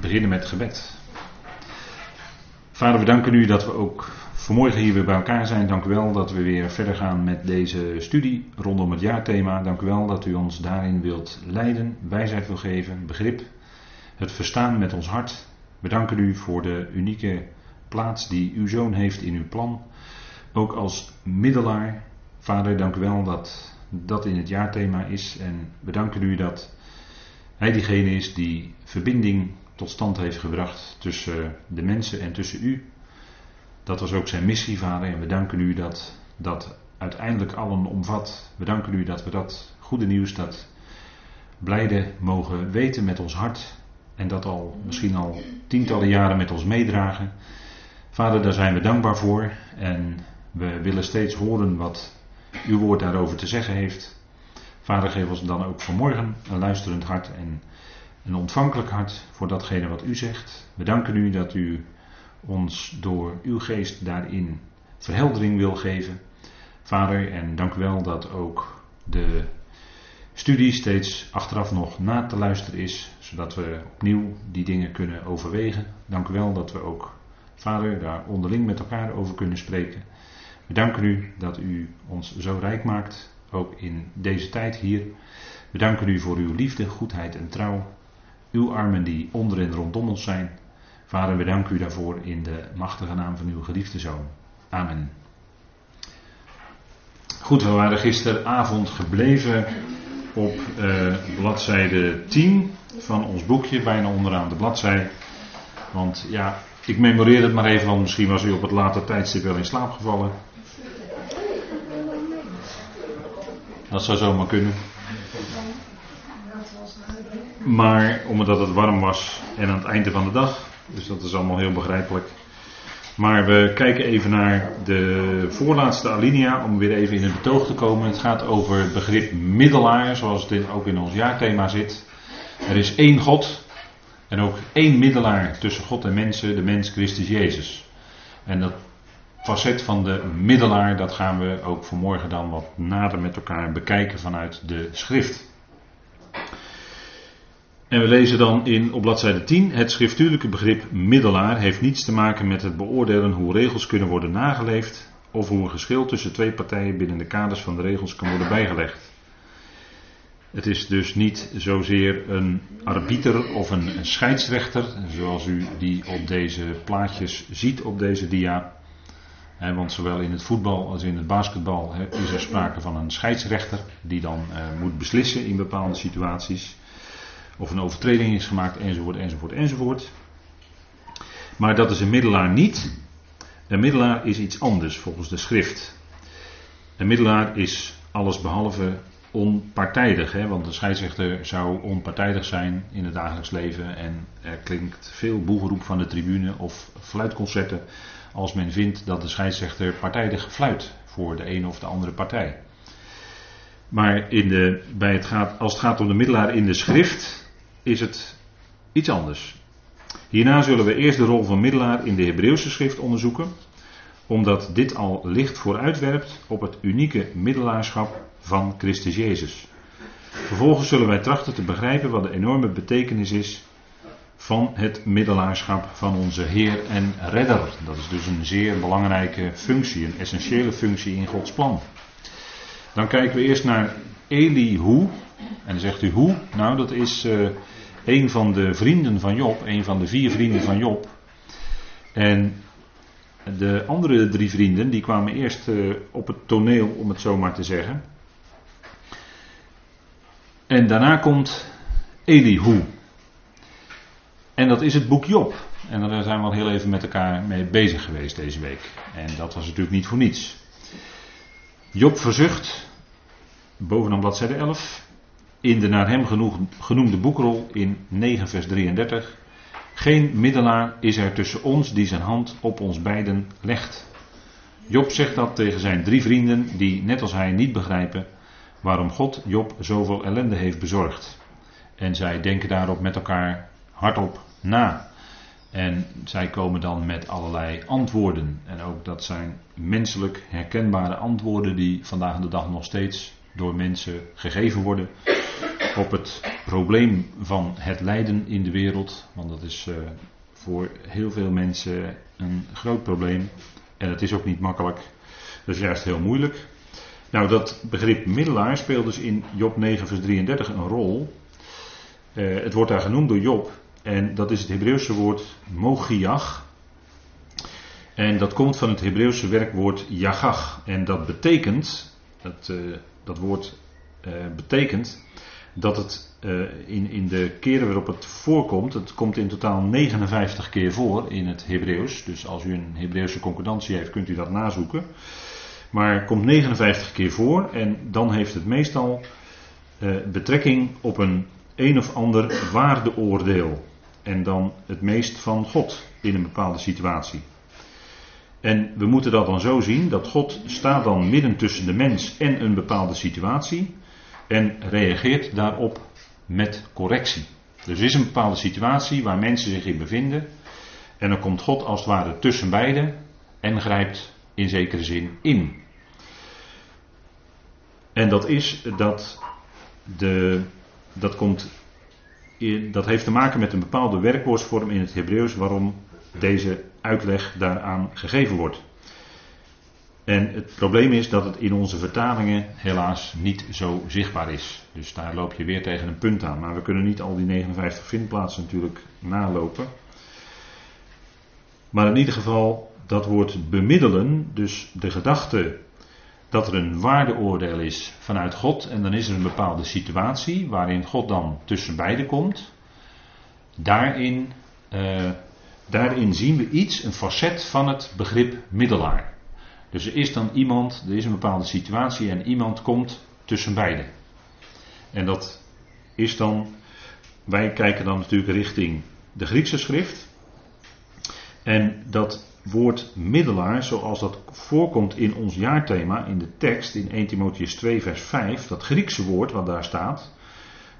beginnen met gebed. Vader, we danken u dat we ook vanmorgen hier weer bij elkaar zijn. Dank u wel dat we weer verder gaan met deze studie rondom het jaarthema. Dank u wel dat u ons daarin wilt leiden, wijsheid wil geven, begrip, het verstaan met ons hart. We danken u voor de unieke plaats die uw zoon heeft in uw plan. Ook als middelaar. Vader, dank u wel dat dat in het jaarthema is. En we danken u dat hij diegene is die verbinding tot stand heeft gebracht tussen de mensen en tussen u. Dat was ook zijn missie, vader. En we danken u dat dat uiteindelijk allen omvat. We danken u dat we dat goede nieuws, dat blijde mogen weten met ons hart. En dat al misschien al tientallen jaren met ons meedragen. Vader, daar zijn we dankbaar voor. En we willen steeds horen wat uw woord daarover te zeggen heeft. Vader, geef ons dan ook vanmorgen een luisterend hart en een ontvankelijk hart voor datgene wat u zegt. We danken u dat u ons door uw geest daarin verheldering wil geven. Vader, en dank u wel dat ook de studie steeds achteraf nog na te luisteren is, zodat we opnieuw die dingen kunnen overwegen. Dank u wel dat we ook, Vader, daar onderling met elkaar over kunnen spreken. We danken u dat u ons zo rijk maakt, ook in deze tijd hier. We danken u voor uw liefde, goedheid en trouw. Uw armen die onder en rondom ons zijn. Vader, we danken u daarvoor in de machtige naam van uw geliefde zoon. Amen. Goed, we waren gisteravond gebleven op uh, bladzijde 10 van ons boekje, bijna onderaan de bladzij. Want ja, ik memoreer het maar even, want misschien was u op het late tijdstip wel in slaap gevallen. Dat zou zomaar kunnen. Maar omdat het warm was en aan het einde van de dag, dus dat is allemaal heel begrijpelijk. Maar we kijken even naar de voorlaatste alinea om weer even in het betoog te komen. Het gaat over het begrip middelaar, zoals dit ook in ons jaarthema zit. Er is één God en ook één middelaar tussen God en mensen, de mens Christus Jezus. En dat facet van de middelaar, dat gaan we ook vanmorgen dan wat nader met elkaar bekijken vanuit de schrift. En we lezen dan in op bladzijde 10: Het schriftuurlijke begrip middelaar heeft niets te maken met het beoordelen hoe regels kunnen worden nageleefd of hoe een geschil tussen twee partijen binnen de kaders van de regels kan worden bijgelegd. Het is dus niet zozeer een arbiter of een, scheidsrechter, zoals u die op deze plaatjes ziet op deze dia. want zowel in het voetbal als in het basketbal is er sprake van een scheidsrechter die dan eh, moet beslissen in bepaalde situaties of een overtreding is gemaakt, enzovoort, enzovoort, enzovoort. Maar dat is een middelaar niet. Een middelaar is iets anders volgens de schrift. Een middelaar is alles behalve onpartijdig, hè? want een scheidsrechter zou onpartijdig zijn in het dagelijks leven en er klinkt veel boegeroep van de tribune of fluitconcerten als men vindt dat de scheidsrechter partijdig fluit voor de ene of de andere partij. Maar in de, bij het gaat, als het gaat om de middelaar in de schrift, is het iets anders. Hierna zullen we eerst de rol van middelaar in de Hebreeuwse schrift onderzoeken, omdat dit al licht vooruitwerpt op het unieke middelaarschap van Christus Jezus. Vervolgens zullen wij trachten te begrijpen wat de enorme betekenis is van het middelaarschap van onze Heer en Redder. Dat is dus een zeer belangrijke functie, een essentiële functie in Gods plan. Dan kijken we eerst naar Elihu. En dan zegt u hoe? Nou, dat is uh, een van de vrienden van Job, een van de vier vrienden van Job. En de andere drie vrienden, die kwamen eerst uh, op het toneel, om het zo maar te zeggen. En daarna komt Elihu. En dat is het boek Job. En daar zijn we al heel even met elkaar mee bezig geweest deze week. En dat was natuurlijk niet voor niets. Job verzucht, bovenaan bladzijde 11, in de naar hem genoemde boekrol in 9 vers 33. Geen middelaar is er tussen ons die zijn hand op ons beiden legt. Job zegt dat tegen zijn drie vrienden die net als hij niet begrijpen waarom God Job zoveel ellende heeft bezorgd. En zij denken daarop met elkaar hardop na. En zij komen dan met allerlei antwoorden. En ook dat zijn menselijk herkenbare antwoorden die vandaag de dag nog steeds door mensen gegeven worden op het probleem van het lijden in de wereld. Want dat is voor heel veel mensen een groot probleem. En het is ook niet makkelijk. Dat is juist heel moeilijk. Nou, dat begrip middelaar speelt dus in Job 9, vers 33 een rol. Uh, het wordt daar genoemd door Job. En dat is het Hebreeuwse woord mogiach. En dat komt van het Hebreeuwse werkwoord yagach. En dat betekent, dat, uh, dat woord uh, betekent dat het in, in de keren waarop het voorkomt, het komt in totaal 59 keer voor in het Hebreeuws. Dus als u een Hebreeuwse concordantie heeft, kunt u dat nazoeken. Maar komt 59 keer voor en dan heeft het meestal uh, betrekking op een een of ander waardeoordeel. En dan het meest van God in een bepaalde situatie. En we moeten dat dan zo zien dat God staat dan midden tussen de mens en een bepaalde situatie en reageert daarop met correctie. Dus er is een bepaalde situatie waar mensen zich in bevinden en dan komt God als het ware tussen beiden en grijpt in zekere zin in. En dat is dat de, dat komt, dat heeft te maken met een bepaalde werkwoordsvorm in het Hebreeuws waarom deze uitleg daaraan gegeven wordt. En het probleem is dat het in onze vertalingen helaas niet zo zichtbaar is. Dus daar loop je weer tegen een punt aan. Maar we kunnen niet al die 59 vindplaatsen natuurlijk nalopen. Maar in ieder geval, dat woord bemiddelen, dus de gedachte dat er een waardeoordeel is vanuit God en dan is er een bepaalde situatie waarin God dan tussen beiden komt. Daarin, uh, daarin zien we iets, een facet van het begrip middelaar. Dus er is dan iemand, er is een bepaalde situatie en iemand komt tussen beiden. En dat is dan, wij kijken dan natuurlijk richting de Griekse schrift. En dat woord middelaar, zoals dat voorkomt in ons jaarthema, in de tekst, in 1 Timotheus 2, vers 5, dat Griekse woord wat daar staat,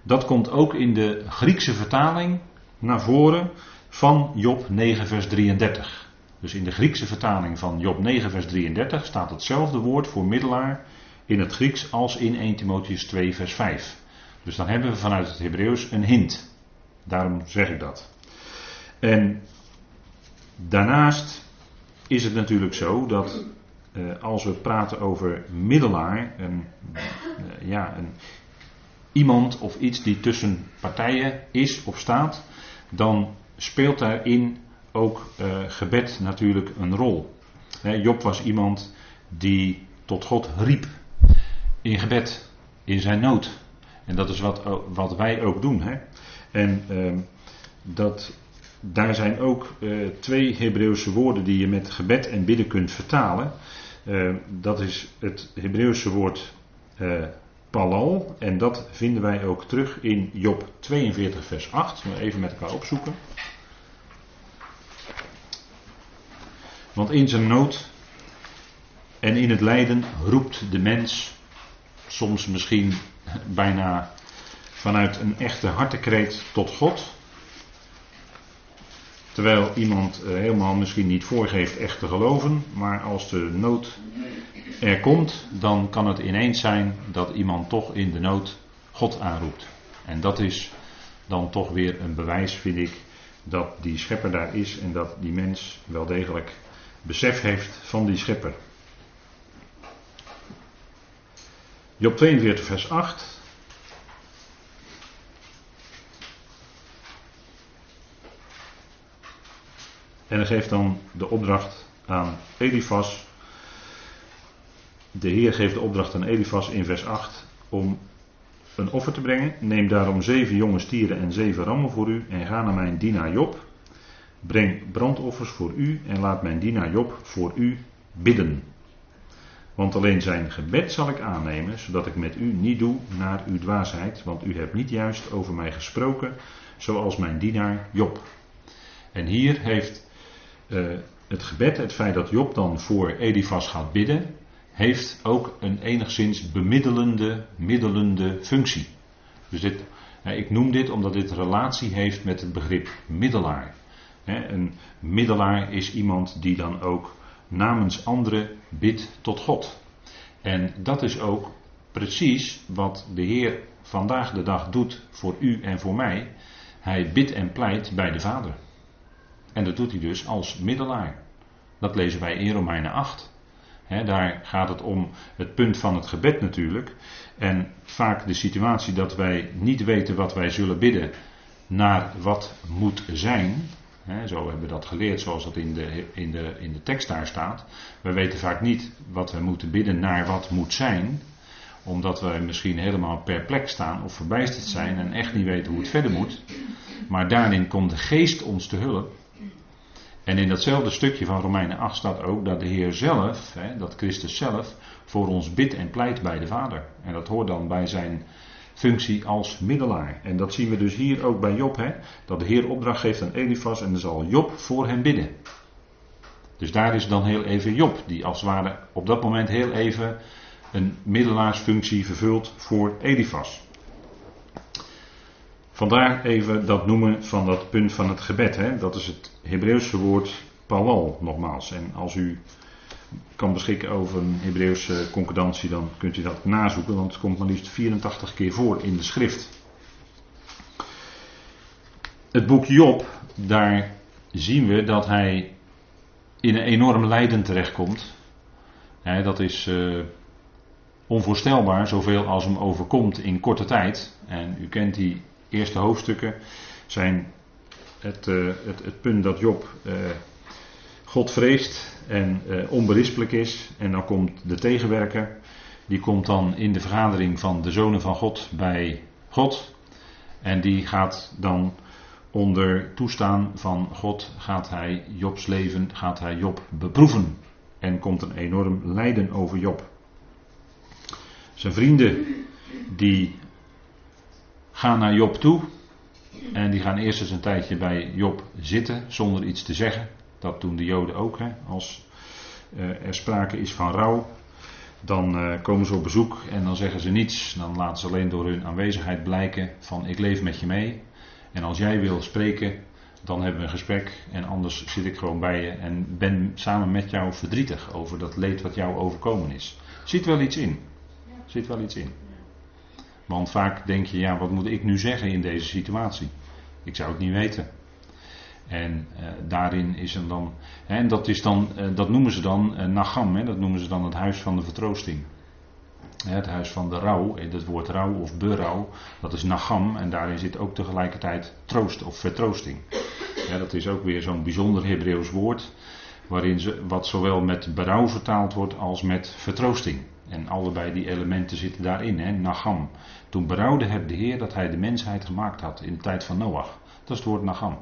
dat komt ook in de Griekse vertaling naar voren van Job 9, vers 33. Dus in de Griekse vertaling van Job 9, vers 33 staat hetzelfde woord voor middelaar in het Grieks als in 1 Timotheus 2, vers 5. Dus dan hebben we vanuit het Hebreeuws een hint. Daarom zeg ik dat. En daarnaast is het natuurlijk zo dat uh, als we praten over middelaar, een, uh, ja, een, iemand of iets die tussen partijen is of staat, dan speelt daarin ook uh, gebed natuurlijk een rol. Job was iemand die tot God riep in gebed, in zijn nood. En dat is wat, wat wij ook doen. Hè? En ehm, dat daar zijn ook uh, twee Hebreeuwse woorden die je met gebed en bidden kunt vertalen. Uh, dat is het Hebreeuwse woord palal. En dat vinden wij ook terug in Job 42, vers 8. We even met elkaar opzoeken. Want in zijn nood en in het lijden roept de mens, soms misschien bijna vanuit een echte hartekreet tot God. Terwijl iemand eh, helemaal misschien niet voorgeeft echt te geloven, maar als de nood er komt, dan kan het ineens zijn dat iemand toch in de nood God aanroept. En dat is dan toch weer een bewijs, vind ik, dat die schepper daar is en dat die mens wel degelijk besef heeft van die schepper. Job 42, vers 8. En hij geeft dan de opdracht aan Elifas. De Heer geeft de opdracht aan Elifas in vers 8 om een offer te brengen. Neem daarom zeven jonge stieren en zeven rammen voor u en ga naar mijn dienaar Job. Breng brandoffers voor u en laat mijn dienaar Job voor u bidden. Want alleen zijn gebed zal ik aannemen, zodat ik met u niet doe naar uw dwaasheid, want u hebt niet juist over mij gesproken, zoals mijn dienaar Job. En hier heeft uh, het gebed, het feit dat Job dan voor Elifas gaat bidden, heeft ook een enigszins bemiddelende, middelende functie. Dus dit, ik noem dit omdat dit relatie heeft met het begrip middelaar. Een middelaar is iemand die dan ook namens anderen bidt tot God. En dat is ook precies wat de Heer vandaag de dag doet voor u en voor mij. Hij bidt en pleit bij de Vader. En dat doet hij dus als middelaar. Dat lezen wij in Romeinen 8. daar gaat het om het punt van het gebed natuurlijk. En vaak de situatie dat wij niet weten wat wij zullen bidden naar wat moet zijn. zo hebben we dat geleerd zoals dat in de, in, de, in de tekst daar staat. We weten vaak niet wat we moeten bidden naar wat moet zijn. Omdat we misschien helemaal perplex staan of verbijsterd zijn en echt niet weten hoe het verder moet. Maar daarin komt de geest ons te hulp. En in datzelfde stukje van Romeinen 8 staat ook dat de Heer zelf, hè, dat Christus zelf, voor ons bidt en pleit bij de Vader. En dat hoort dan bij zijn functie als middelaar. En dat zien we dus hier ook bij Job, hè, dat de Heer opdracht geeft aan Elifas en dan zal Job voor hem bidden. Dus daar is dan heel even Job, die als het ware op dat moment heel even een middelaarsfunctie vervult voor Elifas. Vandaar even dat noemen van dat punt van het gebed. Hè? Dat is het Hebreeuwse woord pawal nogmaals. En als u kan beschikken over een Hebreeuwse concordantie, dan kunt u dat nazoeken, want het komt maar liefst 84 keer voor in de schrift. Het boek Job, daar zien we dat hij in een enorm lijden terechtkomt. dat is uh, onvoorstelbaar, zoveel als hem overkomt in korte tijd. En u kent die eerste hoofdstukken zijn het, uh, het, het, punt dat Job uh, God vreest en uh, onberispelijk is. En dan komt de tegenwerker, die komt dan in de vergadering van de zonen van God bij God. En die gaat dan onder toestaan van God, gaat hij Jobs leven, gaat hij Job beproeven. En komt een enorm lijden over Job. Zijn vrienden, die gaan naar Job toe. En die gaan eerst eens een tijdje bij Job zitten zonder iets te zeggen. Dat doen de Joden ook. Hè. Als uh, er sprake is van rouw, dan uh, komen ze op bezoek en dan zeggen ze niets. Dan laten ze alleen door hun aanwezigheid blijken van ik leef met je mee. En als jij wil spreken, dan hebben we een gesprek. En anders zit ik gewoon bij je en ben samen met jou verdrietig over dat leed wat jou overkomen is. Zit wel iets in. Zit wel iets in. Want vaak denk je, ja, wat moet ik nu zeggen in deze situatie? Ik zou het niet weten. En uh, daarin is er dan, hè, en dat, is dan, uh, dat noemen ze dan uh, Nagam, hè, dat noemen ze dan het huis van de vertroosting. Hè, het huis van de rouw, het woord rouw of berouw, dat is Nagam en daarin zit ook tegelijkertijd troost of vertroosting. Dat is ook weer zo'n bijzonder Hebreeuws woord, waarin ze, wat zowel met berouw vertaald wordt als met vertroosting. En allebei die elementen zitten daarin, hè, Nagam. Toen berouwde het de Heer dat hij de mensheid gemaakt had in de tijd van Noach. Dat is het woord Nagam.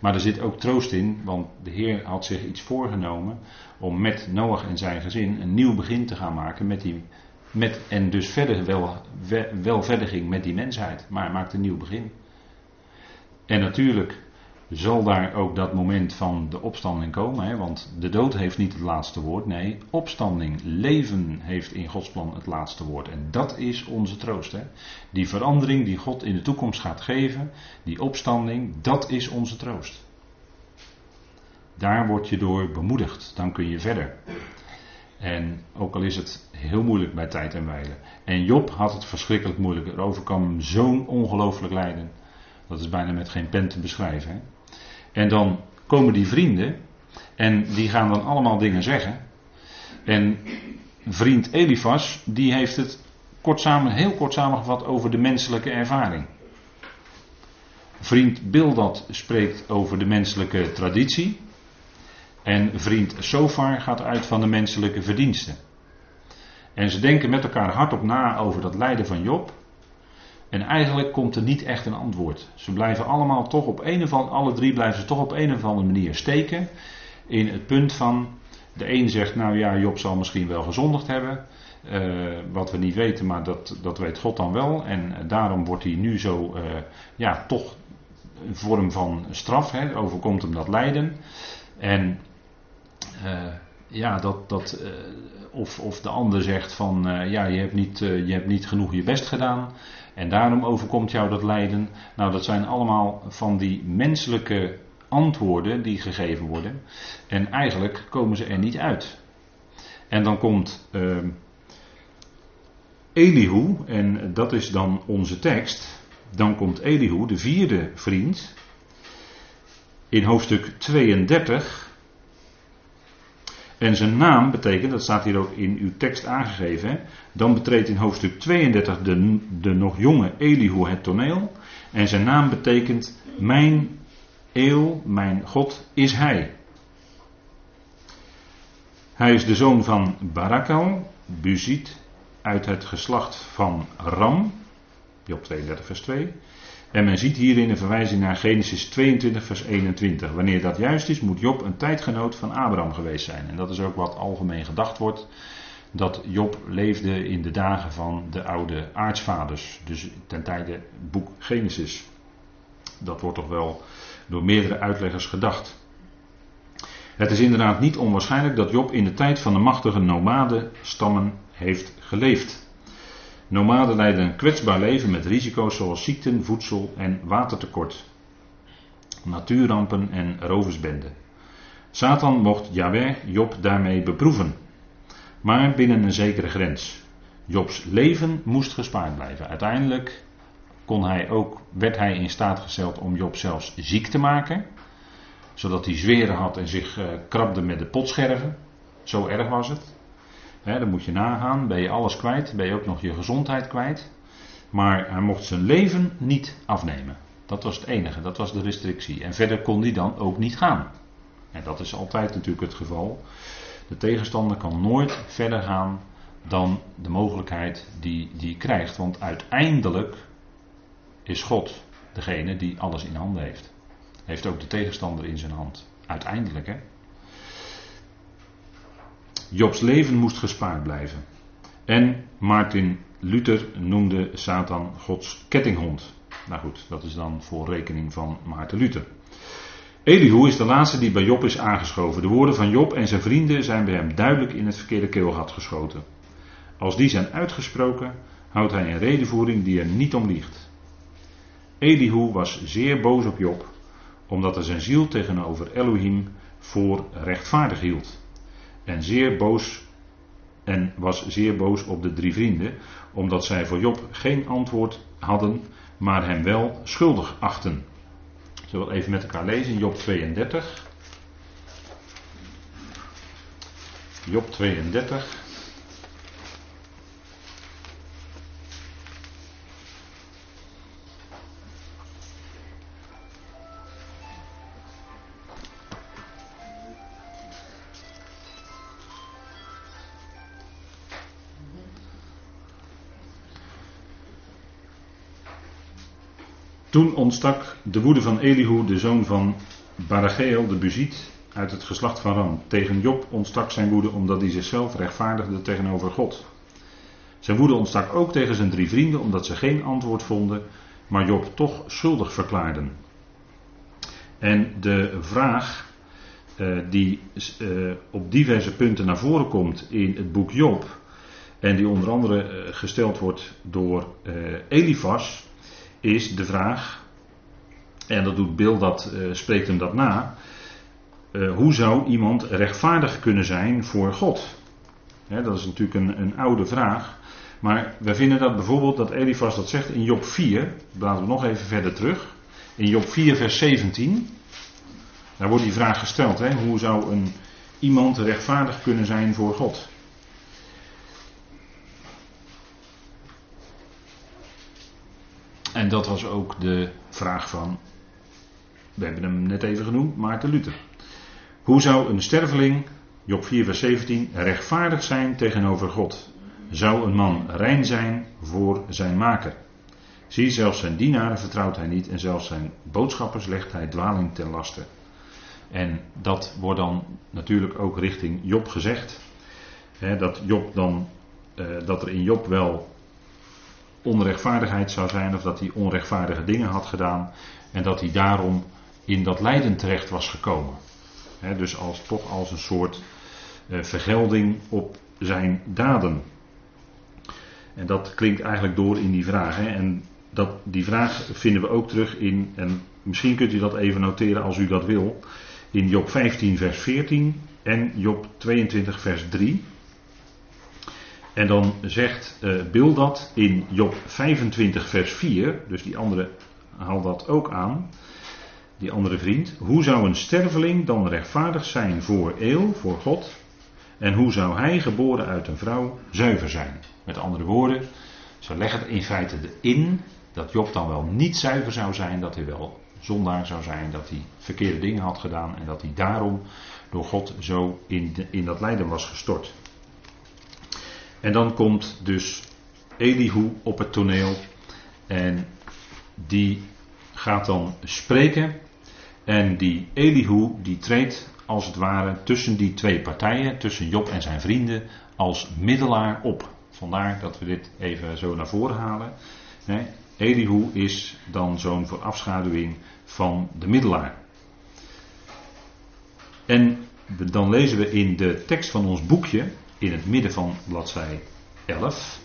Maar er zit ook troost in, want de Heer had zich iets voorgenomen om met Noach en zijn gezin een nieuw begin te gaan maken met die, met, en dus verder wel, wel verder ging met die mensheid. Maar hij maakte een nieuw begin. En natuurlijk zal daar ook dat moment van de opstanding komen. Hè? Want de dood heeft niet het laatste woord. Nee, opstanding, leven heeft in Gods plan het laatste woord. En dat is onze troost. Hè? Die verandering die God in de toekomst gaat geven, die opstanding, dat is onze troost. Daar word je door bemoedigd. Dan kun je verder. En ook al is het heel moeilijk bij tijd en wijle. En Job had het verschrikkelijk moeilijk. Er overkwam zo'n ongelooflijk lijden. Dat is bijna met geen pen te beschrijven. Hè? En dan komen die vrienden en die gaan dan allemaal dingen zeggen. En vriend Elifas, die heeft het kort samen, heel kort samengevat over de menselijke ervaring. Vriend Bildad spreekt over de menselijke traditie. En vriend Sofar gaat uit van de menselijke verdiensten. En ze denken met elkaar hardop na over dat lijden van Job. En eigenlijk komt er niet echt een antwoord. Ze blijven allemaal toch op een of andere, alle drie blijven ze toch op een of andere manier steken. In het punt van, de een zegt, nou ja, Job zal misschien wel gezondigd hebben. Uh, wat we niet weten, maar dat, dat weet God dan wel. En uh, daarom wordt hij nu zo, uh, ja, toch een vorm van straf. Hè, overkomt hem dat lijden. En ja, dat, dat, of, of de ander zegt van, ja, je hebt, niet, je hebt niet genoeg je best gedaan. En daarom overkomt jou dat lijden. Nou, dat zijn allemaal van die menselijke antwoorden die gegeven worden. En eigenlijk komen ze er niet uit. En dan komt uh, Elihu, en dat is dan onze tekst. Dan komt Elihu, de vierde vriend, in hoofdstuk 32. En zijn naam betekent, dat staat hier ook in uw tekst aangegeven, dan betreedt in hoofdstuk 32 de, de nog jonge Elihu het toneel. En zijn naam betekent, mijn eeuw, mijn God is hij. Hij is de zoon van Barakal, Buzit, uit het geslacht van Ram, Job 32 vers 2. En men ziet hierin een verwijzing naar Genesis 22 vers 21. Wanneer dat juist is, moet Job een tijdgenoot van Abraham geweest zijn. En dat is ook wat algemeen gedacht wordt. Dat Job leefde in de dagen van de oude aartsvaders. Dus ten tijde boek Genesis. Dat wordt toch wel door meerdere uitleggers gedacht. Het is inderdaad niet onwaarschijnlijk dat Job in de tijd van de machtige nomadenstammen heeft geleefd. Nomaden leiden een kwetsbaar leven met risico's zoals ziekten, voedsel en watertekort, natuurrampen en roversbenden. Satan mocht Yahweh Job daarmee beproeven, maar binnen een zekere grens. Jobs leven moest gespaard blijven. Uiteindelijk kon hij ook, werd hij in staat gesteld om Job zelfs ziek te maken, zodat hij zweren had en zich uh, krabde met de potscherven. Zo erg was het. Dan moet je nagaan, ben je alles kwijt, ben je ook nog je gezondheid kwijt. Maar hij mocht zijn leven niet afnemen. Dat was het enige, dat was de restrictie. En verder kon hij dan ook niet gaan. En dat is altijd natuurlijk het geval. De tegenstander kan nooit verder gaan dan de mogelijkheid die hij krijgt. Want uiteindelijk is God degene die alles in handen heeft. Heeft ook de tegenstander in zijn hand. Uiteindelijk, hè. Jobs leven moest gespaard blijven. En Martin Luther noemde Satan Gods kettinghond. Nou goed, dat is dan voor rekening van Maarten Luther. Elihu is de laatste die bij Job is aangeschoven. De woorden van Job en zijn vrienden zijn bij hem duidelijk in het verkeerde keelgat geschoten. Als die zijn uitgesproken, houdt hij een redenvoering die er niet om liegt. Elihu was zeer boos op Job, omdat hij zijn ziel tegenover Elohim voor rechtvaardig hield en zeer boos en was zeer boos op de drie vrienden, omdat zij voor Job geen antwoord hadden, maar hem wel schuldig achten. Zullen we even met elkaar lezen, Job 32. Job 32. Toen ontstak de woede van Elihu, de zoon van Barageel, de Buziet, uit het geslacht van Ram. Tegen Job ontstak zijn woede omdat hij zichzelf rechtvaardigde tegenover God. Zijn woede ontstak ook tegen zijn drie vrienden omdat ze geen antwoord vonden, maar Job toch schuldig verklaarden. En de vraag uh, die uh, op diverse punten naar voren komt in het boek Job, en die onder andere uh, gesteld wordt door Elifas, is de vraag, en dat doet Bill dat, uh, spreekt hem dat na, uh, hoe zou iemand rechtvaardig kunnen zijn voor God? dat is natuurlijk een, een, oude vraag. Maar we vinden dat bijvoorbeeld dat Elifas dat zegt in Job 4. Laten we nog even verder terug. In Job 4, vers 17. Daar wordt die vraag gesteld. hoe zou een, iemand rechtvaardig kunnen zijn voor God? En dat was ook de vraag van, we hebben hem net even genoemd, Maarten Luther. Hoe zou een sterveling, Job 4 vers 17, rechtvaardig zijn tegenover God? Zou een man rein zijn voor zijn maker? Zie, zelfs zijn dienaren vertrouwt hij niet en zelfs zijn boodschappers legt hij dwaling ten laste. En dat wordt dan natuurlijk ook richting Job gezegd. Dat, Job dan, eh, dat er in Job wel onrechtvaardigheid zou zijn of dat hij onrechtvaardige dingen had gedaan en dat hij daarom in dat lijden terecht was gekomen. dus als, toch als een soort uh, vergelding op zijn daden. En dat klinkt eigenlijk door in die vraag. En dat, die vraag vinden we ook terug in, en misschien kunt u dat even noteren als u dat wil, in Job 15 vers 14 en Job 22 vers 3. En dan zegt uh, Bildad in Job 25 vers 4, dus die andere haalt dat ook aan, die andere vriend. Hoe zou een sterveling dan rechtvaardig zijn voor eeuw, voor God? En hoe zou hij, geboren uit een vrouw, zuiver zijn? Met andere woorden, ze leggen het in feite in dat Job dan wel niet zuiver zou zijn, dat hij wel zondaar zou zijn, dat hij verkeerde dingen had gedaan en dat hij daarom door God zo in, in dat lijden was gestort. En dan komt dus Elihu op het toneel en die gaat dan spreken en die Elihu die treedt als het ware tussen die twee partijen, tussen Job en zijn vrienden, als middelaar op. Vandaar dat we dit even zo naar voren halen. Elihu is dan zo'n voorafschaduwing van de middelaar. En dan lezen we in de tekst van ons boekje, in het midden van bladzij 11.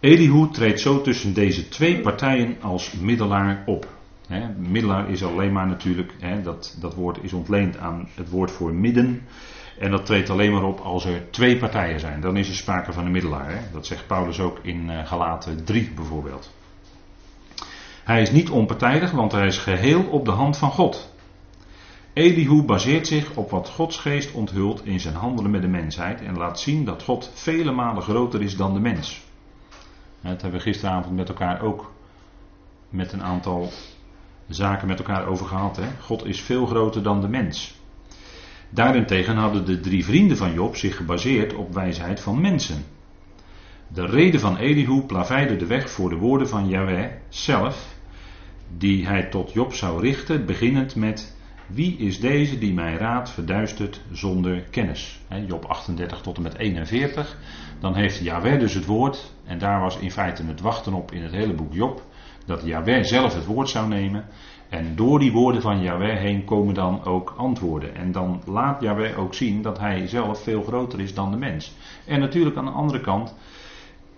Elihu treedt zo tussen deze twee partijen als middelaar op. middelaar is alleen maar natuurlijk, dat, dat woord is ontleend aan het woord voor midden. En dat treedt alleen maar op als er twee partijen zijn. Dan is er sprake van een middelaar. Dat zegt Paulus ook in uh, Galaten 3 bijvoorbeeld. Hij is niet onpartijdig, want hij is geheel op de hand van God. Elihu baseert zich op wat Gods geest onthult in zijn handelen met de mensheid en laat zien dat God vele malen groter is dan de mens. Dat hebben we gisteravond met elkaar ook met een aantal zaken met elkaar over gehad. Hè? God is veel groter dan de mens. Daarentegen hadden de drie vrienden van Job zich gebaseerd op wijsheid van mensen. De reden van Elihu plaveide de weg voor de woorden van Yahweh zelf, die hij tot Job zou richten, beginnend met wie is deze die mijn raad verduistert zonder kennis? Job 38 tot en met 41. Dan heeft Yahweh dus het woord. En daar was in feite het wachten op in het hele boek Job. Dat Yahweh zelf het woord zou nemen. En door die woorden van Yahweh heen komen dan ook antwoorden. En dan laat Yahweh ook zien dat hij zelf veel groter is dan de mens. En natuurlijk aan de andere kant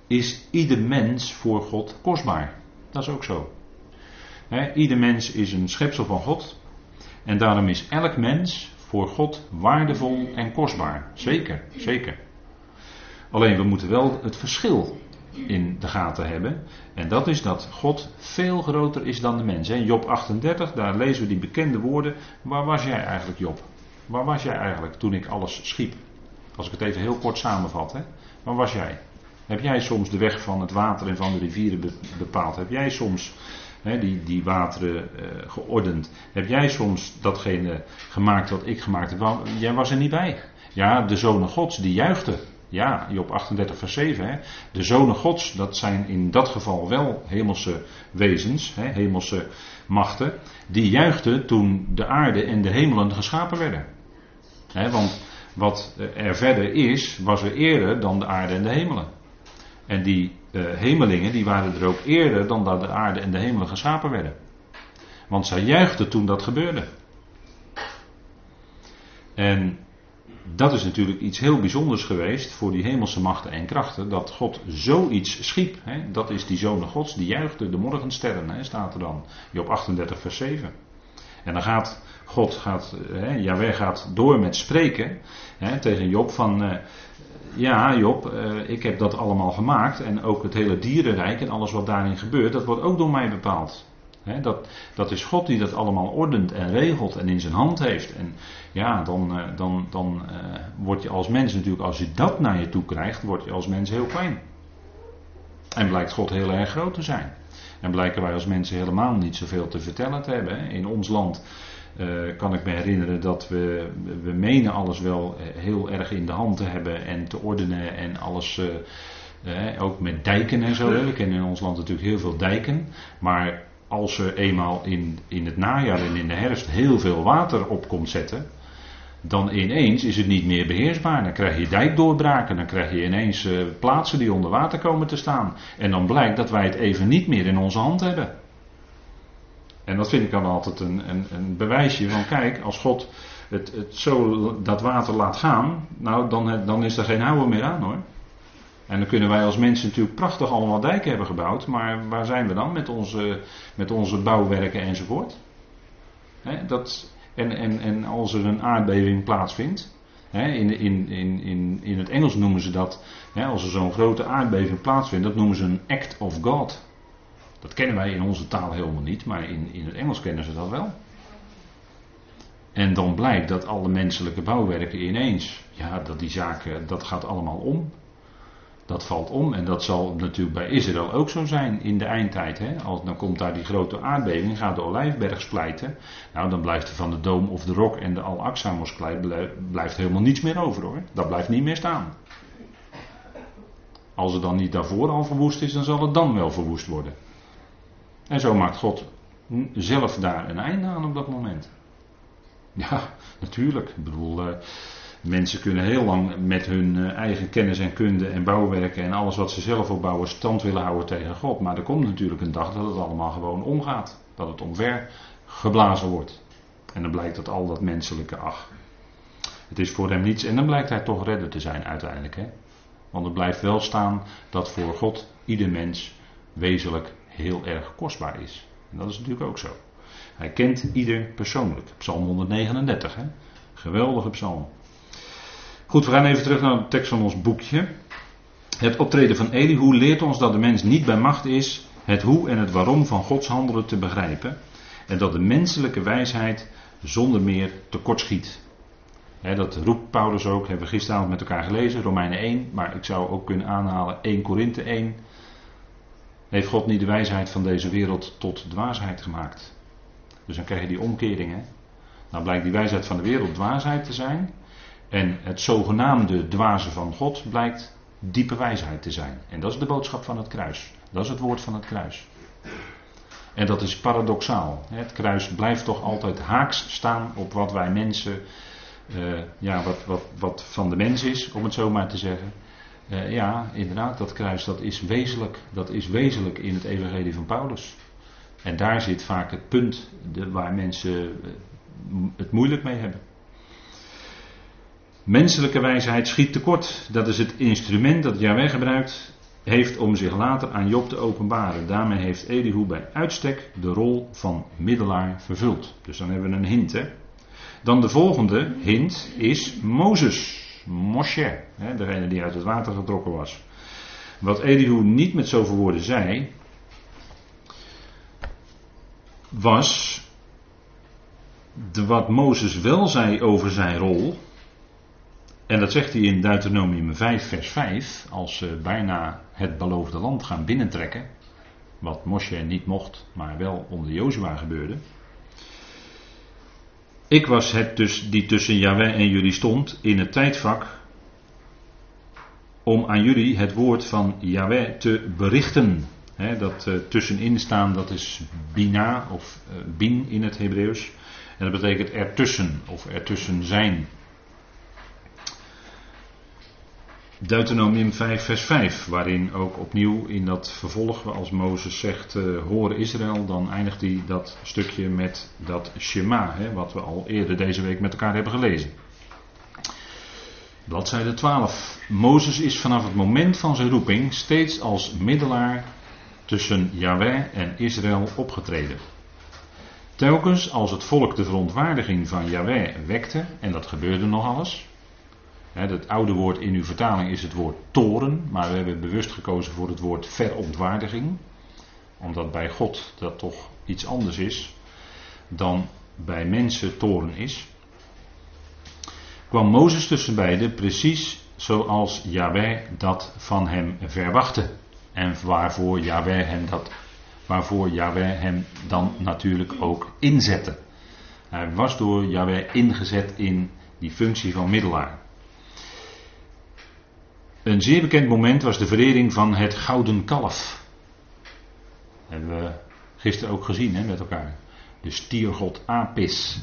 is ieder mens voor God kostbaar. Dat is ook zo. ieder mens is een schepsel van God. En daarom is elk mens voor God waardevol en kostbaar. Zeker, zeker. Alleen we moeten wel het verschil in de gaten hebben. En dat is dat God veel groter is dan de mens. In Job 38, daar lezen we die bekende woorden. Waar was jij eigenlijk, Job? Waar was jij eigenlijk toen ik alles schiep? Als ik het even heel kort samenvat. Hè? Waar was jij? Heb jij soms de weg van het water en van de rivieren bepaald? Heb jij soms die, die wateren uh, geordend. Heb jij soms datgene gemaakt wat ik gemaakt heb? Jij was er niet bij. Ja, de zonen gods, die juichten. Ja, Job 38 vers 7. Hè. De zonen gods, dat zijn in dat geval wel hemelse wezens, hè, hemelse machten. Die juichten toen de aarde en de hemelen geschapen werden. Hè, want wat er verder is, was er eerder dan de aarde en de hemelen. En die uh, hemelingen, die waren er ook eerder dan dat de aarde en de hemelen geschapen werden. Want zij juichten toen dat gebeurde. En dat is natuurlijk iets heel bijzonders geweest voor die hemelse machten en krachten. Dat God zoiets schiep. Hè? Dat is die zonen gods, die juichten de morgensterren, hè, staat er dan. Job 38 vers 7. En dan gaat God, gaat, hè, Jaweh gaat door met spreken hè, tegen Job van... Uh, ja, Job, uh, ik heb dat allemaal gemaakt. En ook het hele dierenrijk en alles wat daarin gebeurt, dat wordt ook door mij bepaald. dat, dat is God die dat allemaal ordent en regelt en in zijn hand heeft. En ja, dan, uh, dan, dan uh, word je als mens natuurlijk, als je dat naar je toe krijgt, word je als mens heel klein. En blijkt God heel erg groot te zijn. En blijken wij als mensen helemaal niet zoveel te vertellen te hebben. In ons land uh, kan ik me herinneren dat we, we menen alles wel heel erg in de hand te hebben en te ordenen en alles, uh, ook met dijken en zo. We kennen in ons land natuurlijk heel veel dijken, maar als er eenmaal in, in het najaar en in de herfst heel veel water op komt zetten, dan ineens is het niet meer beheersbaar. Dan krijg je dijkdoorbraken, dan krijg je ineens uh, plaatsen die onder water komen te staan. En dan blijkt dat wij het even niet meer in onze hand hebben. En dat vind ik dan altijd een, een, een bewijsje van kijk, als God het, het, zo dat water laat gaan, nou dan, dan is er geen houden meer aan hoor. En dan kunnen wij als mensen natuurlijk prachtig allemaal dijken hebben gebouwd, maar waar zijn we dan met onze, met onze bouwwerken enzovoort? dat, en, en, en als er een aardbeving plaatsvindt, in, in, in, in, in het Engels noemen ze dat, als er zo'n grote aardbeving plaatsvindt, dat noemen ze een act of God. Dat kennen wij in onze taal helemaal niet, maar in, in het Engels kennen ze dat wel. En dan blijkt dat alle menselijke bouwwerken ineens, ja, dat die zaken, dat gaat allemaal om. Dat valt om en dat zal natuurlijk bij Israël ook zo zijn in de eindtijd. Hè? Als, dan komt daar die grote aardbeving, gaat de olijfberg splijten. Nou, dan blijft er van de Doom of de Rok en de Al-Aqsa moskee blijft helemaal niets meer over hoor. Dat blijft niet meer staan. Als het dan niet daarvoor al verwoest is, dan zal het dan wel verwoest worden. En zo maakt God zelf daar een einde aan op dat moment. Ja, natuurlijk. Ik bedoel, uh, mensen kunnen heel lang met hun uh, eigen kennis en kunde en bouwwerken en alles wat ze zelf opbouwen stand willen houden tegen God. Maar er komt natuurlijk een dag dat het allemaal gewoon omgaat. Dat het omver geblazen wordt. En dan blijkt dat al dat menselijke, ach, het is voor hem niets. En dan blijkt hij toch redder te zijn uiteindelijk. Hè? Want er blijft wel staan dat voor God ieder mens wezenlijk heel erg kostbaar is. En dat is natuurlijk ook zo. Hij kent ieder persoonlijk. Psalm 139, hè? geweldige psalm. Goed, we gaan even terug naar de tekst van ons boekje. Het optreden van Elihu leert ons dat de mens niet bij macht is het hoe en het waarom van Gods handelen te begrijpen. En dat de menselijke wijsheid zonder meer tekortschiet. He, dat roept Paulus ook, hebben we gisteravond met elkaar gelezen, Romeinen 1, maar ik zou ook kunnen aanhalen 1 Korinthe 1. Heeft God niet de wijsheid van deze wereld tot dwaasheid gemaakt? Dus dan krijg je die omkering. Hè? Nou blijkt die wijsheid van de wereld dwaasheid te zijn. En het zogenaamde dwaze van God blijkt diepe wijsheid te zijn. En dat is de boodschap van het kruis. Dat is het woord van het kruis. En dat is paradoxaal. Het kruis blijft toch altijd haaks staan op wat wij mensen, uh, ja, wat, wat, wat van de mens is, om het zo maar te zeggen. Uh, ja, inderdaad, dat kruis dat is wezenlijk. Dat is wezenlijk in het evangelie van Paulus. En daar zit vaak het punt waar mensen eh, het moeilijk mee hebben. Menselijke wijsheid schiet tekort. Dat is het instrument dat Yahweh gebruikt heeft om zich later aan Job te openbaren. Daarmee heeft Elihu bij uitstek de rol van middelaar vervuld. Dus dan hebben we een hint. Hè? Dan de volgende hint is Mozes. Moshe, hè, degene die uit het water getrokken was. Wat Elihu niet met zoveel woorden zei, was wat Mozes wel zei over zijn rol. En dat zegt hij in Deuteronomium 5, vers 5, als ze bijna het beloofde land gaan binnentrekken. Wat Moshe niet mocht, maar wel onder Jozua gebeurde. Ik was het dus die tussen Yahweh en jullie stond in het tijdvak om aan jullie het woord van Yahweh te berichten. dat uh, tussenin staan, dat is bina of uh, bin in het Hebreeuws. En dat betekent ertussen of ertussen zijn. Deuteronomium 5, vers 5, waarin ook opnieuw in dat vervolg, als Mozes zegt, uh, hoor Israël, dan eindigt hij dat stukje met dat Shema, hè, wat we al eerder deze week met elkaar hebben gelezen. Bladzijde 12. Mozes is vanaf het moment van zijn roeping steeds als middelaar tussen Yahweh en Israël opgetreden. Telkens als het volk de verontwaardiging van Yahweh wekte, en dat gebeurde nog alles, het oude woord in uw vertaling is het woord toren, maar we hebben bewust gekozen voor het woord verontwaardiging. Omdat bij God dat toch iets anders is dan bij mensen toren is. Kwam Mozes tussen beiden precies zoals Yahweh dat van hem verwachtte. En waarvoor Yahweh hem, dat, waarvoor Yahweh hem dan natuurlijk ook inzette. Hij was door Yahweh ingezet in die functie van middelaar. Een zeer bekend moment was de verering van het gouden kalf. Hebben we gisteren ook gezien hè, met elkaar. De stiergod Apis.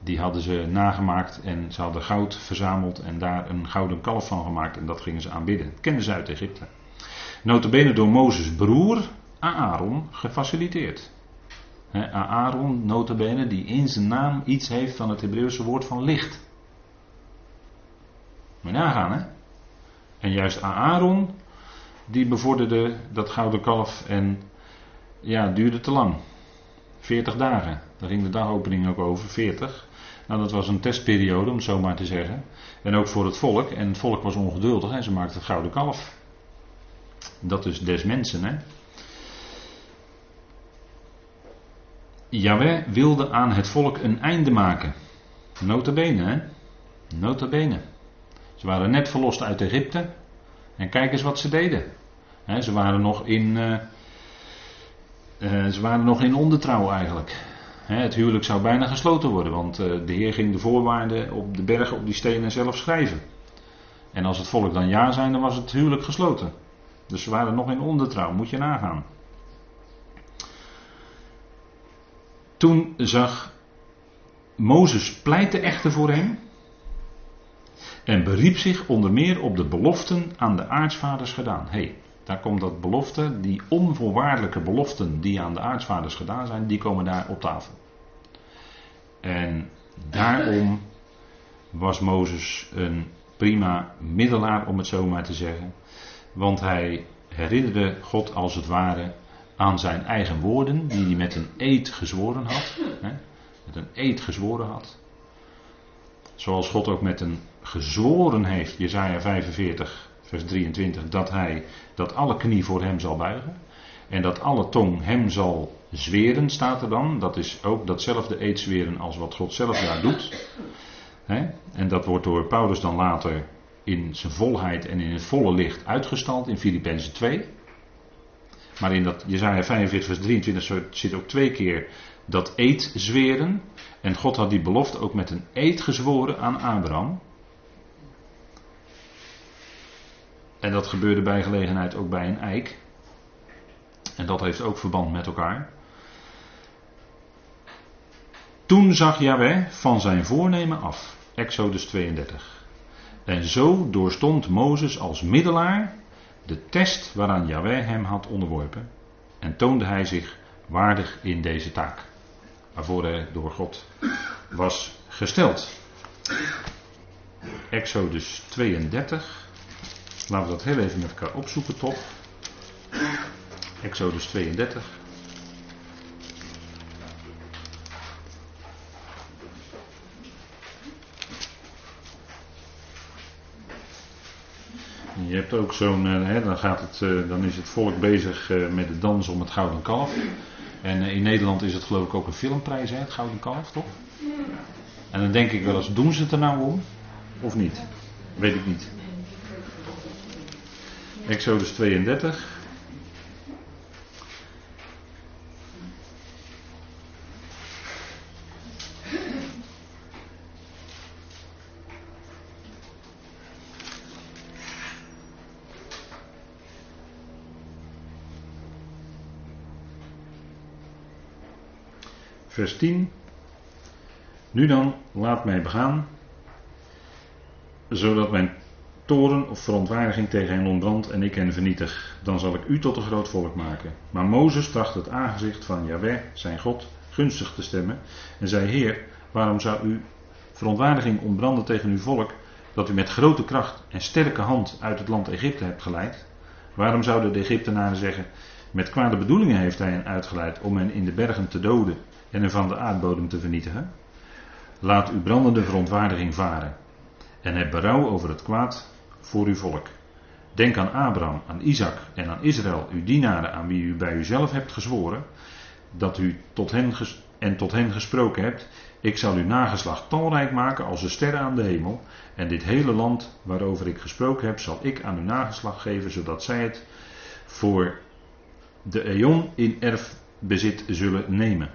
Die hadden ze nagemaakt en ze hadden goud verzameld en daar een gouden kalf van gemaakt en dat gingen ze aanbidden. Dat kenden ze uit Egypte. Notabene door Mozes broer Aaron gefaciliteerd. Aaron, notabene, die in zijn naam iets heeft van het Hebreeuwse woord van licht. Moet je nagaan, hè? En juist Aaron, die bevorderde dat gouden kalf en ja, duurde te lang. 40 dagen. Daar ging de dagopening ook over, 40. Nou, dat was een testperiode, om het zo maar te zeggen. En ook voor het volk. En het volk was ongeduldig en ze maakten het gouden kalf. Dat is des mensen, hè. Yahweh wilde aan het volk een einde maken. Nota bene, hè? Nota bene. Ze waren net verlost uit Egypte. En kijk eens wat ze deden. ze waren nog in. Uh, ze waren nog in ondertrouw eigenlijk. het huwelijk zou bijna gesloten worden, want uh, de Heer ging de voorwaarden op de bergen, op die stenen zelf schrijven. En als het volk dan ja zijn, dan was het huwelijk gesloten. Dus ze waren nog in ondertrouw, moet je nagaan. Toen zag Mozes pleitte echter voor hem en beriep zich onder meer op de beloften aan de aartsvaders gedaan. Hey, daar komt dat belofte, die onvoorwaardelijke beloften die aan de aartsvaders gedaan zijn, die komen daar op tafel. En daarom was Mozes een prima middelaar, om het zo maar te zeggen. Want hij herinnerde God als het ware aan zijn eigen woorden, die hij met een eed gezworen had. Hè, met een eed gezworen had. Zoals God ook met een gezworen heeft, Jezaja 45, vers 23, dat hij, dat alle knie voor hem zal buigen. En dat alle tong hem zal zweren, staat er dan. Dat is ook datzelfde eedzweren als wat God zelf daar doet. En dat wordt door Paulus dan later in zijn volheid en in het volle licht uitgestald in Filippenzen 2. Maar in dat Jezaja 45 vers 23 zit ook twee keer dat eed zweren. En God had die belofte ook met een eed gezworen aan Abraham. En dat gebeurde bij gelegenheid ook bij een eik. En dat heeft ook verband met elkaar. Toen zag Yahweh van zijn voornemen af. Exodus 32. En zo doorstond Mozes als middelaar de test waaraan Yahweh hem had onderworpen. En toonde hij zich waardig in deze taak. Waarvoor hij door God was gesteld. Exodus 32. Laten we dat heel even met elkaar opzoeken toch. Exodus 32. Je hebt ook zo'n, uh, dan, gaat het, uh, dan is het volk bezig uh, met de dans om het Gouden Kalf. En in Nederland is het geloof ik ook een filmprijs, hè, het Gouden Kalf, toch? En dan denk ik wel eens, doen ze het er nou om? Of niet? Weet ik niet. Exodus 32. Vers 10. Nu dan, laat mij begaan, zodat mijn toren of verontwaardiging tegen hen ontbrandt en ik hen vernietig. Dan zal ik u tot een groot volk maken. Maar Mozes tracht het aangezicht van Yahweh, zijn God, gunstig te stemmen en zei: Heer, waarom zou u verontwaardiging ontbranden tegen uw volk, dat u met grote kracht en sterke hand uit het land Egypte hebt geleid? Waarom zouden de Egyptenaren zeggen: Met kwade bedoelingen heeft hij hen uitgeleid om hen in de bergen te doden en hen van de aardbodem te vernietigen? Laat uw brandende verontwaardiging varen en heb berouw over het kwaad voor uw volk. Denk aan Abraham, aan Isaac en aan Israël, uw dienaren aan wie u bij uzelf hebt gezworen, dat u tot hen en tot hen gesproken hebt. Ik zal uw nageslacht talrijk maken als de sterren aan de hemel. En dit hele land waarover ik gesproken heb, zal ik aan uw nageslacht geven, zodat zij het voor de eon in erfbezit zullen nemen.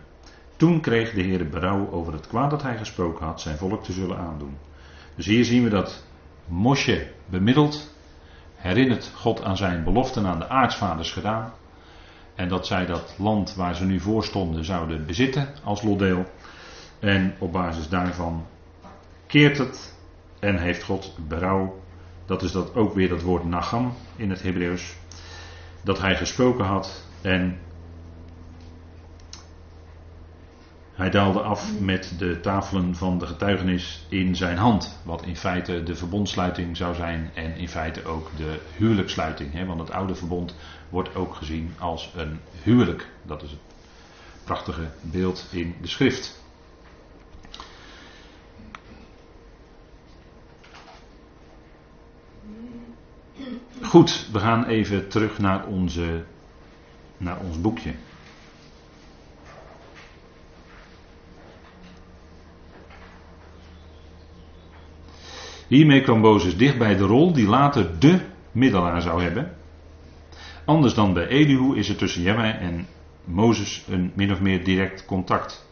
Toen kreeg de Heer berouw over het kwaad dat hij gesproken had, zijn volk te zullen aandoen. Dus hier zien we dat Mosje bemiddeld, herinnert God aan zijn beloften aan de aartsvaders gedaan. En dat zij dat land waar ze nu voor stonden zouden bezitten als lotdeel. En op basis daarvan keert het en heeft God berouw. Dat is dat ook weer dat woord nagam in het Hebreeuws. Dat hij gesproken had en Hij daalde af met de tafelen van de getuigenis in zijn hand. Wat in feite de verbondsluiting zou zijn en in feite ook de huwelijkssluiting. Hè? Want het oude verbond wordt ook gezien als een huwelijk. Dat is het prachtige beeld in de schrift. Goed, we gaan even terug naar, onze, naar ons boekje. Hiermee kwam Mozes dicht bij de rol die later de middelaar zou hebben. Anders dan bij Elihu is er tussen Jehovah en Mozes een min of meer direct contact.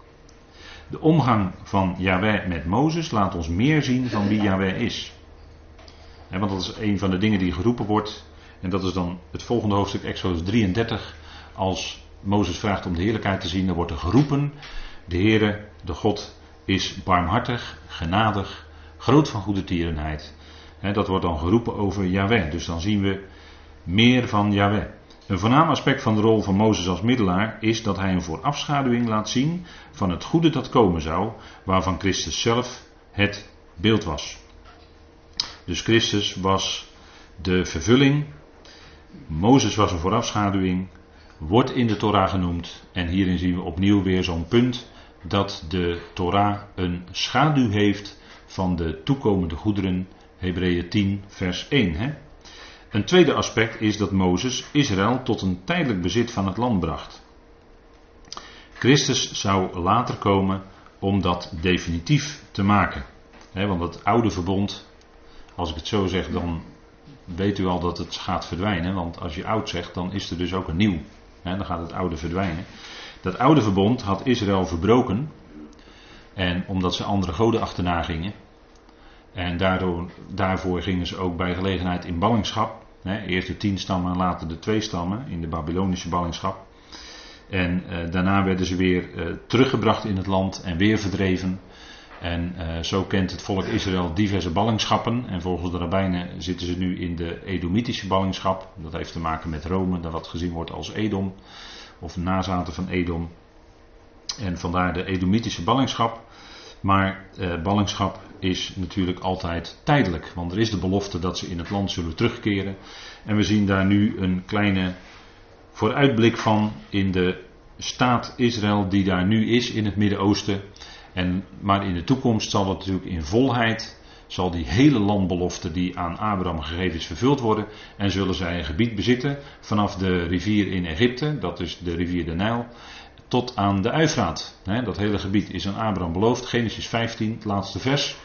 De omgang van Yahweh met Mozes laat ons meer zien van wie Yahweh is. want dat is een van de dingen die geroepen wordt. En dat is dan het volgende hoofdstuk, Exodus 33. Als Mozes vraagt om de heerlijkheid te zien, dan wordt er geroepen: De Heere, de God, is barmhartig, genadig, groot van goede tierenheid. dat wordt dan geroepen over Yahweh. Dus dan zien we meer van Yahweh. Een voornaam aspect van de rol van Mozes als middelaar is dat hij een voorafschaduwing laat zien van het goede dat komen zou, waarvan Christus zelf het beeld was. Dus Christus was de vervulling, Mozes was een voorafschaduwing, wordt in de Torah genoemd en hierin zien we opnieuw weer zo'n punt dat de Torah een schaduw heeft van de toekomende goederen, Hebreeën 10 vers 1. Hè? Een tweede aspect is dat Mozes Israël tot een tijdelijk bezit van het land bracht. Christus zou later komen om dat definitief te maken. want het oude verbond, als ik het zo zeg, dan weet u al dat het gaat verdwijnen. Want als je oud zegt, dan is er dus ook een nieuw. dan gaat het oude verdwijnen. Dat oude verbond had Israël verbroken. En omdat ze andere goden achterna gingen. En daardoor, daarvoor gingen ze ook bij gelegenheid in ballingschap. eerst de tien stammen en later de twee stammen in de Babylonische ballingschap. En eh, daarna werden ze weer eh, teruggebracht in het land en weer verdreven. En eh, zo kent het volk Israël diverse ballingschappen. En volgens de rabbijnen zitten ze nu in de Edomitische ballingschap. Dat heeft te maken met Rome, dat wat gezien wordt als Edom. Of nazaten van Edom. En vandaar de Edomitische ballingschap. Maar eh, ballingschap is natuurlijk altijd tijdelijk. Want er is de belofte dat ze in het land zullen terugkeren. En we zien daar nu een kleine vooruitblik van in de staat Israël die daar nu is in het Midden-Oosten. En, maar in de toekomst zal het natuurlijk in volheid, zal die hele landbelofte die aan Abraham gegeven is vervuld worden. En zullen zij een gebied bezitten vanaf de rivier in Egypte, dat is de rivier de Nijl, tot aan de Uifraat. Dat hele gebied is aan Abraham beloofd, Genesis 15, het laatste vers.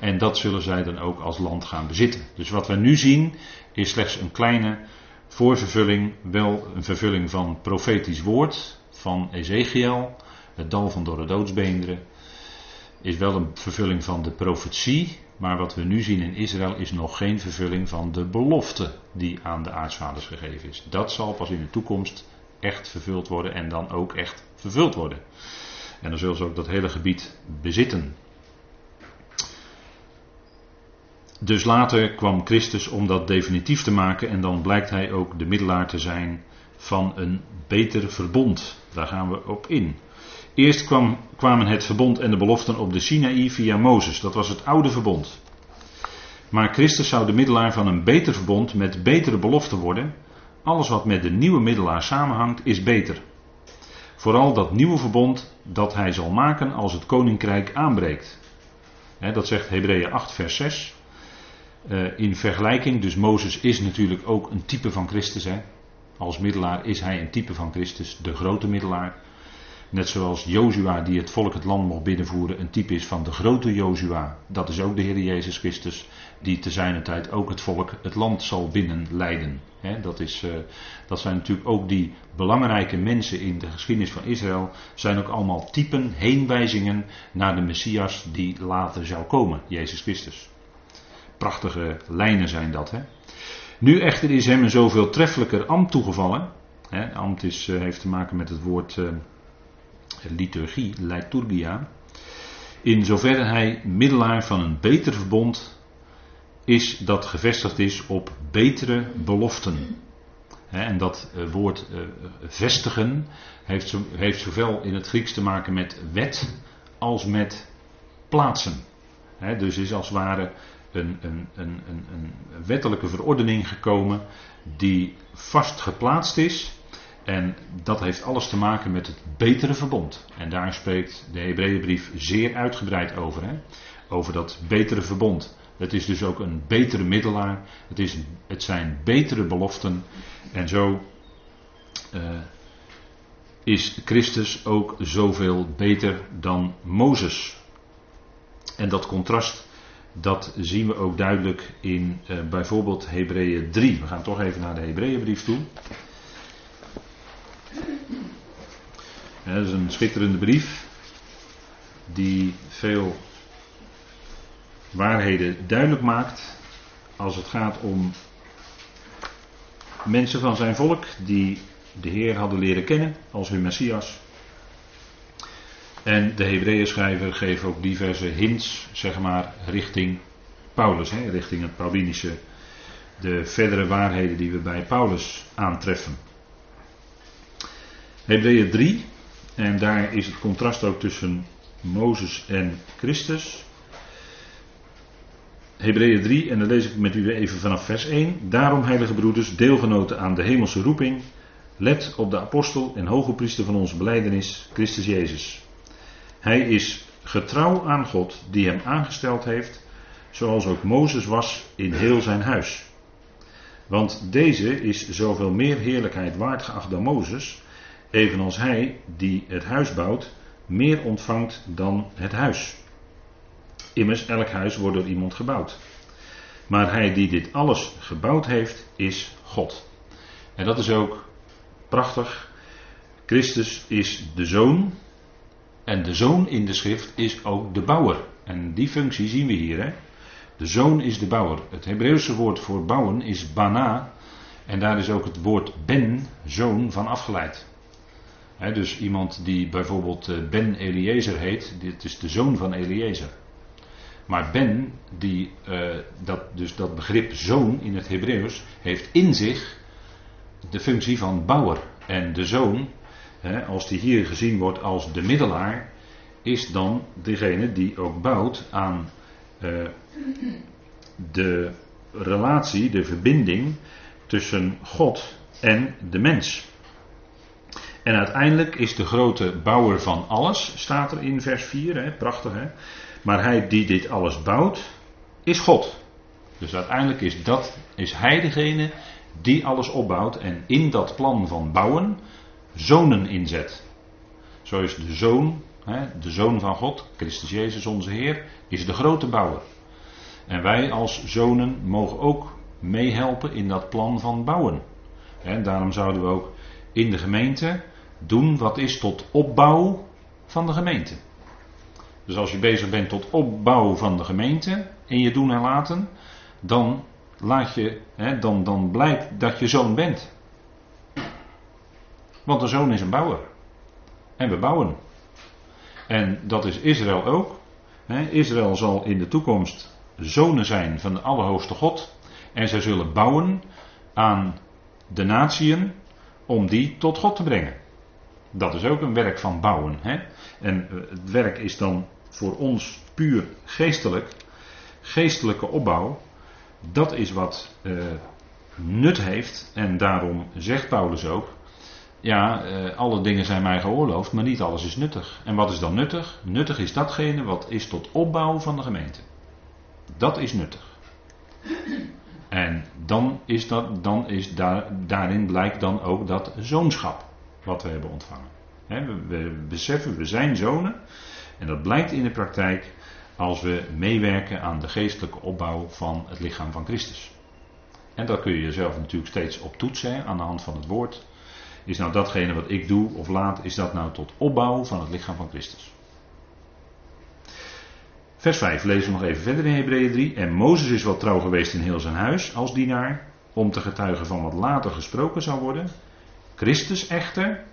En dat zullen zij dan ook als land gaan bezitten. Dus wat we nu zien is slechts een kleine voorvervulling, wel een vervulling van profetisch woord van Ezekiel, het dal van dorre doodsbeenderen. Is wel een vervulling van de profetie, maar wat we nu zien in Israël is nog geen vervulling van de belofte die aan de aartsvaders gegeven is. Dat zal pas in de toekomst echt vervuld worden en dan ook echt vervuld worden. En dan zullen ze ook dat hele gebied bezitten. Dus later kwam Christus om dat definitief te maken en dan blijkt hij ook de middelaar te zijn van een beter verbond. Daar gaan we op in. Eerst kwam, kwamen het verbond en de beloften op de Sinaï via Mozes. Dat was het oude verbond. Maar Christus zou de middelaar van een beter verbond met betere beloften worden. Alles wat met de nieuwe middelaar samenhangt is beter. Vooral dat nieuwe verbond dat hij zal maken als het koninkrijk aanbreekt. dat zegt Hebreeën 8, vers 6. Eh, in vergelijking, dus Mozes is natuurlijk ook een type van Christus. Hè. Als middelaar is hij een type van Christus, de grote middelaar. Net zoals Jozua, die het volk het land mocht binnenvoeren, een type is van de grote Jozua. Dat is ook de Heer Jezus Christus, die te zijner tijd ook het volk het land zal binnenleiden. Dat, is, uh, dat zijn natuurlijk ook die belangrijke mensen in de geschiedenis van Israël, zijn ook allemaal typen, heenwijzingen naar de Messias die later zou komen, Jezus Christus. Prachtige lijnen zijn dat. Nu echter is hem een zoveel treffelijker ambt toegevallen. Hè, ambt is, uh, heeft te maken met het woord uh, liturgie, liturgia. In zoverre hij middelaar van een beter verbond is dat gevestigd is op betere beloften. en dat uh, woord vestigen heeft, zo, heeft zowel in het Grieks te maken met wet als met plaatsen. dus is als het ware een, een, een, een, wettelijke verordening gekomen die vast geplaatst is En dat heeft alles te maken met het betere verbond. En daar spreekt de Hebreeënbrief zeer uitgebreid over. Hè? Over dat betere verbond. Het is dus ook een betere middelaar. Het, is, het zijn betere beloften. En zo uh, is Christus ook zoveel beter dan Mozes. En dat contrast, dat zien we ook duidelijk in uh, bijvoorbeeld Hebreeën 3. We gaan toch even naar de Hebreeënbrief toe. Dat is een schitterende brief die veel waarheden duidelijk maakt als het gaat om mensen van zijn volk die de Heer hadden leren kennen als hun Messias. En de Hebreeën geeft ook diverse hints, zeg maar, richting Paulus, hè, richting het Paulinische, de verdere waarheden die we bij Paulus aantreffen. Hebreeën 3, en daar is het contrast ook tussen Mozes en Christus. Hebreeën 3, en dan lees ik met u even vanaf vers 1. Daarom, heilige broeders, deelgenoten aan de hemelse roeping, let op de apostel en hoge priester van onze beleidenis, Christus Jezus. Hij is getrouw aan God die hem aangesteld heeft, zoals ook Mozes was in heel zijn huis. Want deze is zoveel meer heerlijkheid waard geacht dan Mozes, evenals hij die het huis bouwt, meer ontvangt dan het huis. Immers, elk huis wordt door iemand gebouwd. Maar hij die dit alles gebouwd heeft, is God. En dat is ook prachtig. Christus is de zoon. En de zoon in de schrift is ook de bouwer. En die functie zien we hier. Hè? De zoon is de bouwer. Het Hebreeuwse woord voor bouwen is bana. En daar is ook het woord ben, zoon, van afgeleid. dus iemand die bijvoorbeeld eh, Ben Eliezer heet, dit is de zoon van Eliezer. Maar Ben, die, uh, dat, dus dat begrip zoon in het Hebreeuws, heeft in zich de functie van bouwer. En de zoon, hè, als die hier gezien wordt als de middelaar, is dan degene die ook bouwt aan uh, de relatie, de verbinding tussen God en de mens. En uiteindelijk is de grote bouwer van alles, staat er in vers 4, hè, prachtig hè. Maar hij die dit alles bouwt, is God. Dus uiteindelijk is, dat, is hij degene die alles opbouwt en in dat plan van bouwen zonen inzet. Zo is de zoon, de zoon van God, Christus Jezus onze Heer, is de grote bouwer. En wij als zonen mogen ook meehelpen in dat plan van bouwen. En daarom zouden we ook in de gemeente doen wat is tot opbouw van de gemeente. Dus als je bezig bent tot opbouw van de gemeente in je doen en laten, dan laat je, hè, dan, dan blijkt dat je zoon bent. Want de zoon is een bouwer. En we bouwen. En dat is Israël ook. Israël zal in de toekomst zonen zijn van de Allerhoogste God. En zij zullen bouwen aan de natieën om die tot God te brengen. Dat is ook een werk van bouwen. Hè? En eh, het werk is dan voor ons puur geestelijk. Geestelijke opbouw. Dat is wat uh, nut heeft. En daarom zegt Paulus ook. Ja, uh, alle dingen zijn mij geoorloofd, maar niet alles is nuttig. En wat is dan nuttig? Nuttig is datgene wat is tot opbouw van de gemeente. Dat is nuttig. En dan is dat, dan is daar, daarin blijkt dan ook dat zoonschap wat we hebben ontvangen. we, beseffen, we zijn zonen. En dat blijkt in de praktijk als we meewerken aan de geestelijke opbouw van het lichaam van Christus. En daar kun je jezelf natuurlijk steeds op toetsen aan de hand van het woord. Is nou datgene wat ik doe of laat, is dat nou tot opbouw van het lichaam van Christus? Vers 5 lezen we nog even verder in Hebreeën 3. En Mozes is wel trouw geweest in heel zijn huis als dienaar, om te getuigen van wat later gesproken zou worden. Christus echter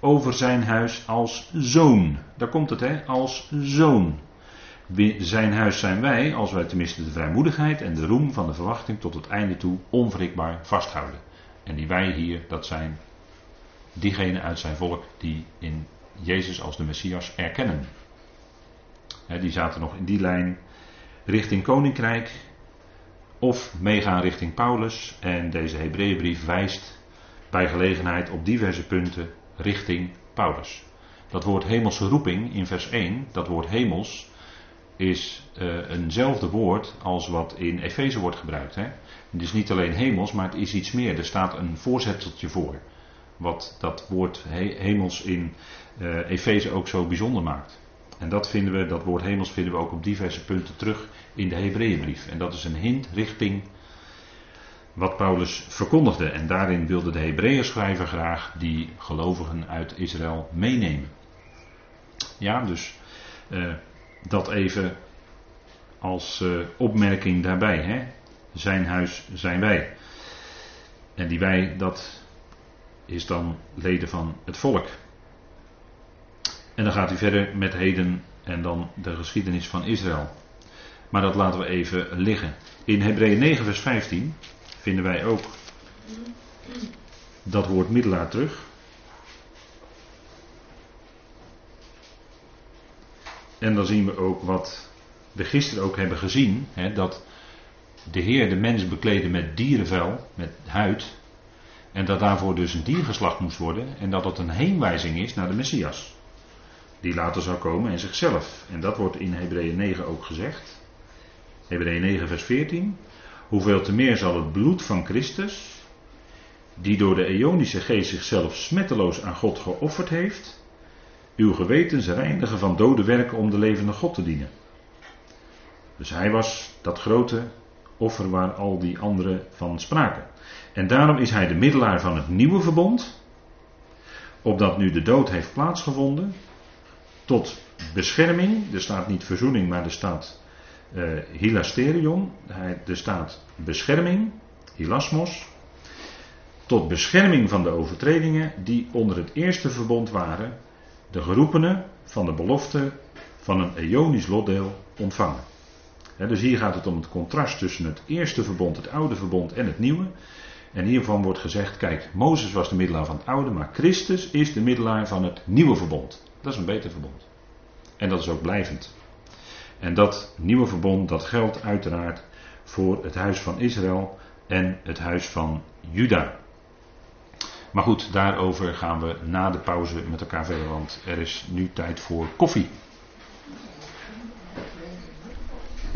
over zijn huis als zoon. Daar komt het, hè? Als zoon. Zijn huis zijn wij, als wij tenminste de vrijmoedigheid en de roem van de verwachting tot het einde toe onwrikbaar vasthouden. En die wij hier, dat zijn diegenen uit zijn volk die in Jezus als de Messias erkennen. die zaten nog in die lijn richting koninkrijk of meegaan richting Paulus. En deze Hebreeënbrief wijst bij gelegenheid op diverse punten richting Paulus. Dat woord hemelse roeping in vers 1, dat woord hemels, is uh, eenzelfde woord als wat in Efeze wordt gebruikt. Hè? Het is niet alleen hemels, maar het is iets meer. Er staat een voorzetteltje voor. Wat dat woord hemels in uh, Efeze ook zo bijzonder maakt. En dat vinden we, dat woord hemels vinden we ook op diverse punten terug in de Hebreeënbrief. En dat is een hint richting wat Paulus verkondigde. En daarin wilde de Hebreeën schrijver graag die gelovigen uit Israël meenemen. Ja, dus uh, dat even als uh, opmerking daarbij. Hè? Zijn huis zijn wij. En die wij, dat is dan leden van het volk. En dan gaat hij verder met heden en dan de geschiedenis van Israël. Maar dat laten we even liggen. In Hebreeën 9, vers 15 vinden wij ook dat woord middelaar terug. En dan zien we ook wat we gisteren ook hebben gezien: hè, dat de Heer de mens bekleedde met dierenvel, met huid. En dat daarvoor dus een diergeslacht moest worden. En dat het een heenwijzing is naar de Messias. Die later zou komen en zichzelf. En dat wordt in Hebreeën 9 ook gezegd. Hebreeën 9, vers 14. Hoeveel te meer zal het bloed van Christus, die door de eonische geest zichzelf smetteloos aan God geofferd heeft, uw gewetens reinigen van dode werken om de levende God te dienen. Dus hij was dat grote offer waar al die anderen van spraken. En daarom is hij de middelaar van het nieuwe verbond, opdat nu de dood heeft plaatsgevonden, tot bescherming, er staat niet verzoening, maar er staat uh, hilasterion, er staat bescherming, hilasmos, tot bescherming van de overtredingen die onder het eerste verbond waren, de geroepenen van de belofte van een eonisch lotdeel ontvangen. dus hier gaat het om het contrast tussen het eerste verbond, het oude verbond en het nieuwe. En hiervan wordt gezegd, kijk, Mozes was de middelaar van het oude, maar Christus is de middelaar van het nieuwe verbond. Dat is een beter verbond. En dat is ook blijvend. En dat nieuwe verbond, dat geldt uiteraard voor het huis van Israël en het huis van Juda. Maar goed, daarover gaan we na de pauze met elkaar verder, want er is nu tijd voor koffie.